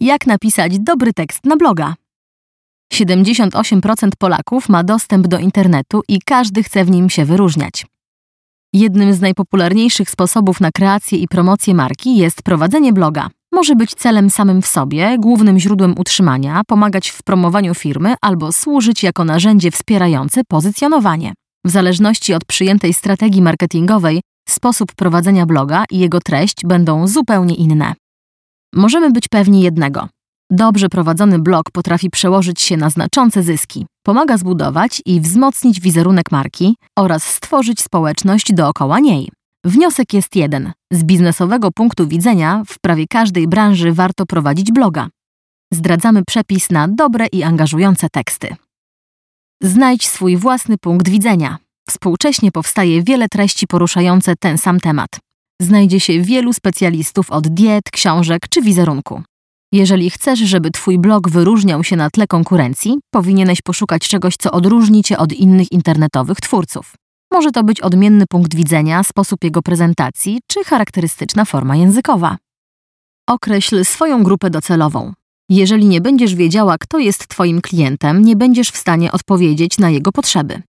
Jak napisać dobry tekst na bloga? 78% Polaków ma dostęp do internetu i każdy chce w nim się wyróżniać. Jednym z najpopularniejszych sposobów na kreację i promocję marki jest prowadzenie bloga. Może być celem samym w sobie, głównym źródłem utrzymania, pomagać w promowaniu firmy albo służyć jako narzędzie wspierające pozycjonowanie. W zależności od przyjętej strategii marketingowej, sposób prowadzenia bloga i jego treść będą zupełnie inne. Możemy być pewni jednego. Dobrze prowadzony blog potrafi przełożyć się na znaczące zyski, pomaga zbudować i wzmocnić wizerunek marki oraz stworzyć społeczność dookoła niej. Wniosek jest jeden. Z biznesowego punktu widzenia w prawie każdej branży warto prowadzić bloga. Zdradzamy przepis na dobre i angażujące teksty. Znajdź swój własny punkt widzenia. Współcześnie powstaje wiele treści poruszające ten sam temat. Znajdzie się wielu specjalistów od diet, książek czy wizerunku. Jeżeli chcesz, żeby Twój blog wyróżniał się na tle konkurencji, powinieneś poszukać czegoś, co odróżni Cię od innych internetowych twórców. Może to być odmienny punkt widzenia, sposób jego prezentacji czy charakterystyczna forma językowa. Określ swoją grupę docelową. Jeżeli nie będziesz wiedziała, kto jest Twoim klientem, nie będziesz w stanie odpowiedzieć na jego potrzeby.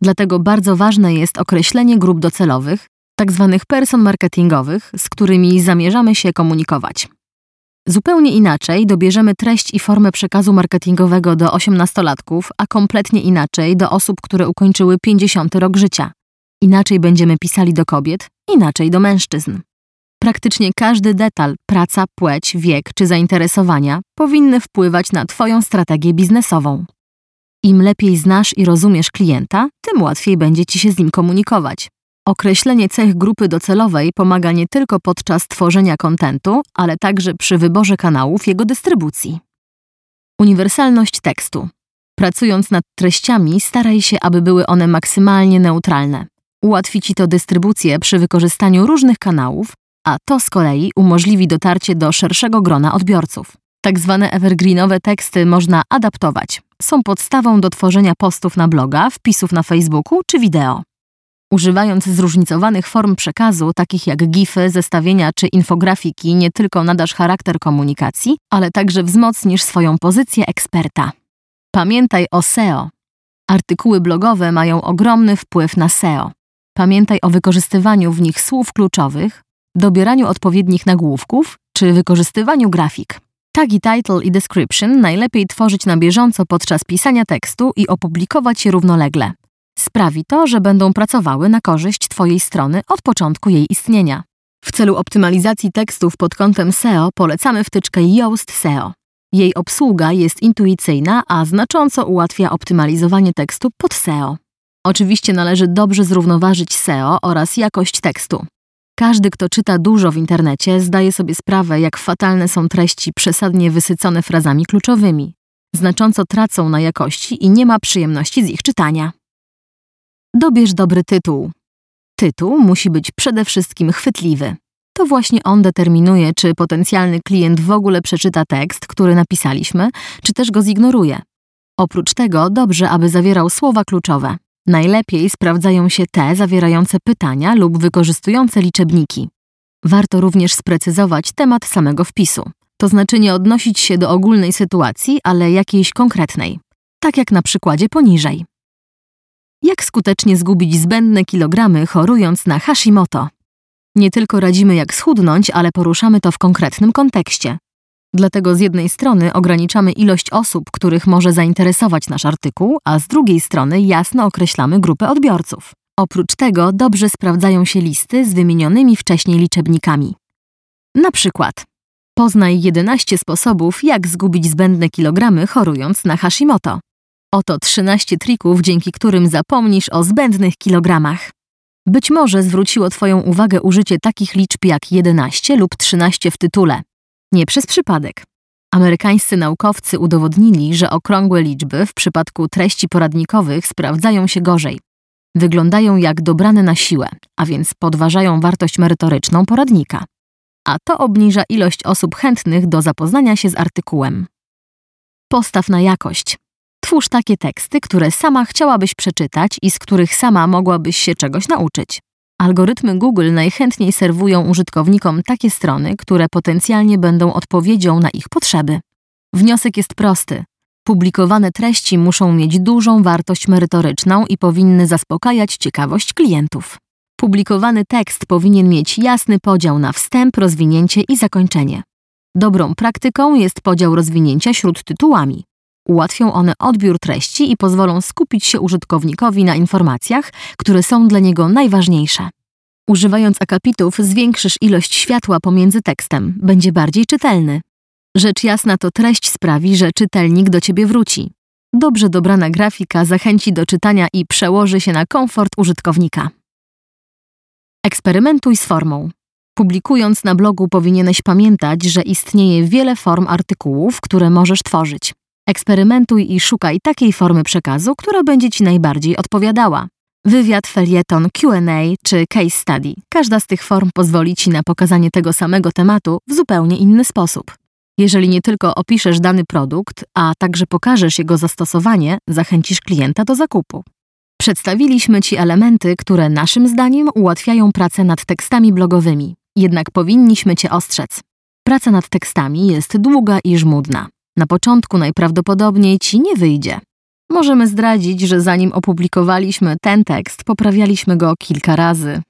Dlatego bardzo ważne jest określenie grup docelowych, tzw. Tak person marketingowych, z którymi zamierzamy się komunikować. Zupełnie inaczej dobierzemy treść i formę przekazu marketingowego do osiemnastolatków, a kompletnie inaczej do osób, które ukończyły 50 rok życia. Inaczej będziemy pisali do kobiet, inaczej do mężczyzn. Praktycznie każdy detal, praca, płeć, wiek czy zainteresowania powinny wpływać na Twoją strategię biznesową. Im lepiej znasz i rozumiesz klienta, tym łatwiej będzie Ci się z nim komunikować. Określenie cech grupy docelowej pomaga nie tylko podczas tworzenia kontentu, ale także przy wyborze kanałów jego dystrybucji. Uniwersalność tekstu. Pracując nad treściami, staraj się, aby były one maksymalnie neutralne. Ułatwi Ci to dystrybucję przy wykorzystaniu różnych kanałów, a to z kolei umożliwi dotarcie do szerszego grona odbiorców. Tak zwane evergreenowe teksty można adaptować. Są podstawą do tworzenia postów na bloga, wpisów na Facebooku czy wideo. Używając zróżnicowanych form przekazu, takich jak gify, zestawienia czy infografiki, nie tylko nadasz charakter komunikacji, ale także wzmocnisz swoją pozycję eksperta. Pamiętaj o SEO. Artykuły blogowe mają ogromny wpływ na SEO. Pamiętaj o wykorzystywaniu w nich słów kluczowych, dobieraniu odpowiednich nagłówków czy wykorzystywaniu grafik. Tagi title i description najlepiej tworzyć na bieżąco podczas pisania tekstu i opublikować je równolegle. Sprawi to, że będą pracowały na korzyść Twojej strony od początku jej istnienia. W celu optymalizacji tekstów pod kątem SEO polecamy wtyczkę Yoast SEO. Jej obsługa jest intuicyjna, a znacząco ułatwia optymalizowanie tekstu pod SEO. Oczywiście należy dobrze zrównoważyć SEO oraz jakość tekstu. Każdy, kto czyta dużo w internecie, zdaje sobie sprawę, jak fatalne są treści przesadnie wysycone frazami kluczowymi. Znacząco tracą na jakości i nie ma przyjemności z ich czytania. Dobierz dobry tytuł. Tytuł musi być przede wszystkim chwytliwy. To właśnie on determinuje, czy potencjalny klient w ogóle przeczyta tekst, który napisaliśmy, czy też go zignoruje. Oprócz tego dobrze, aby zawierał słowa kluczowe. Najlepiej sprawdzają się te zawierające pytania lub wykorzystujące liczebniki. Warto również sprecyzować temat samego wpisu, to znaczy nie odnosić się do ogólnej sytuacji, ale jakiejś konkretnej, tak jak na przykładzie poniżej. Jak skutecznie zgubić zbędne kilogramy chorując na Hashimoto? Nie tylko radzimy jak schudnąć, ale poruszamy to w konkretnym kontekście. Dlatego z jednej strony ograniczamy ilość osób, których może zainteresować nasz artykuł, a z drugiej strony jasno określamy grupę odbiorców. Oprócz tego dobrze sprawdzają się listy z wymienionymi wcześniej liczebnikami. Na przykład poznaj 11 sposobów, jak zgubić zbędne kilogramy chorując na Hashimoto. Oto 13 trików, dzięki którym zapomnisz o zbędnych kilogramach. Być może zwróciło Twoją uwagę użycie takich liczb jak 11 lub 13 w tytule. Nie przez przypadek. Amerykańscy naukowcy udowodnili, że okrągłe liczby w przypadku treści poradnikowych sprawdzają się gorzej. Wyglądają jak dobrane na siłę, a więc podważają wartość merytoryczną poradnika. A to obniża ilość osób chętnych do zapoznania się z artykułem. Postaw na jakość. Twórz takie teksty, które sama chciałabyś przeczytać i z których sama mogłabyś się czegoś nauczyć. Algorytmy Google najchętniej serwują użytkownikom takie strony, które potencjalnie będą odpowiedzią na ich potrzeby. Wniosek jest prosty. Publikowane treści muszą mieć dużą wartość merytoryczną i powinny zaspokajać ciekawość klientów. Publikowany tekst powinien mieć jasny podział na wstęp, rozwinięcie i zakończenie. Dobrą praktyką jest podział rozwinięcia śródtytułami. Ułatwią one odbiór treści i pozwolą skupić się użytkownikowi na informacjach, które są dla niego najważniejsze. Używając akapitów zwiększysz ilość światła pomiędzy tekstem, będzie bardziej czytelny. Rzecz jasna to treść sprawi, że czytelnik do ciebie wróci. Dobrze dobrana grafika zachęci do czytania i przełoży się na komfort użytkownika. Eksperymentuj z formą. Publikując na blogu powinieneś pamiętać, że istnieje wiele form artykułów, które możesz tworzyć. Eksperymentuj i szukaj takiej formy przekazu, która będzie Ci najbardziej odpowiadała. Wywiad, felieton, QA czy case study. Każda z tych form pozwoli Ci na pokazanie tego samego tematu w zupełnie inny sposób. Jeżeli nie tylko opiszesz dany produkt, a także pokażesz jego zastosowanie, zachęcisz klienta do zakupu. Przedstawiliśmy Ci elementy, które naszym zdaniem ułatwiają pracę nad tekstami blogowymi. Jednak powinniśmy Cię ostrzec. Praca nad tekstami jest długa i żmudna. Na początku najprawdopodobniej Ci nie wyjdzie. Możemy zdradzić, że zanim opublikowaliśmy ten tekst, poprawialiśmy go kilka razy.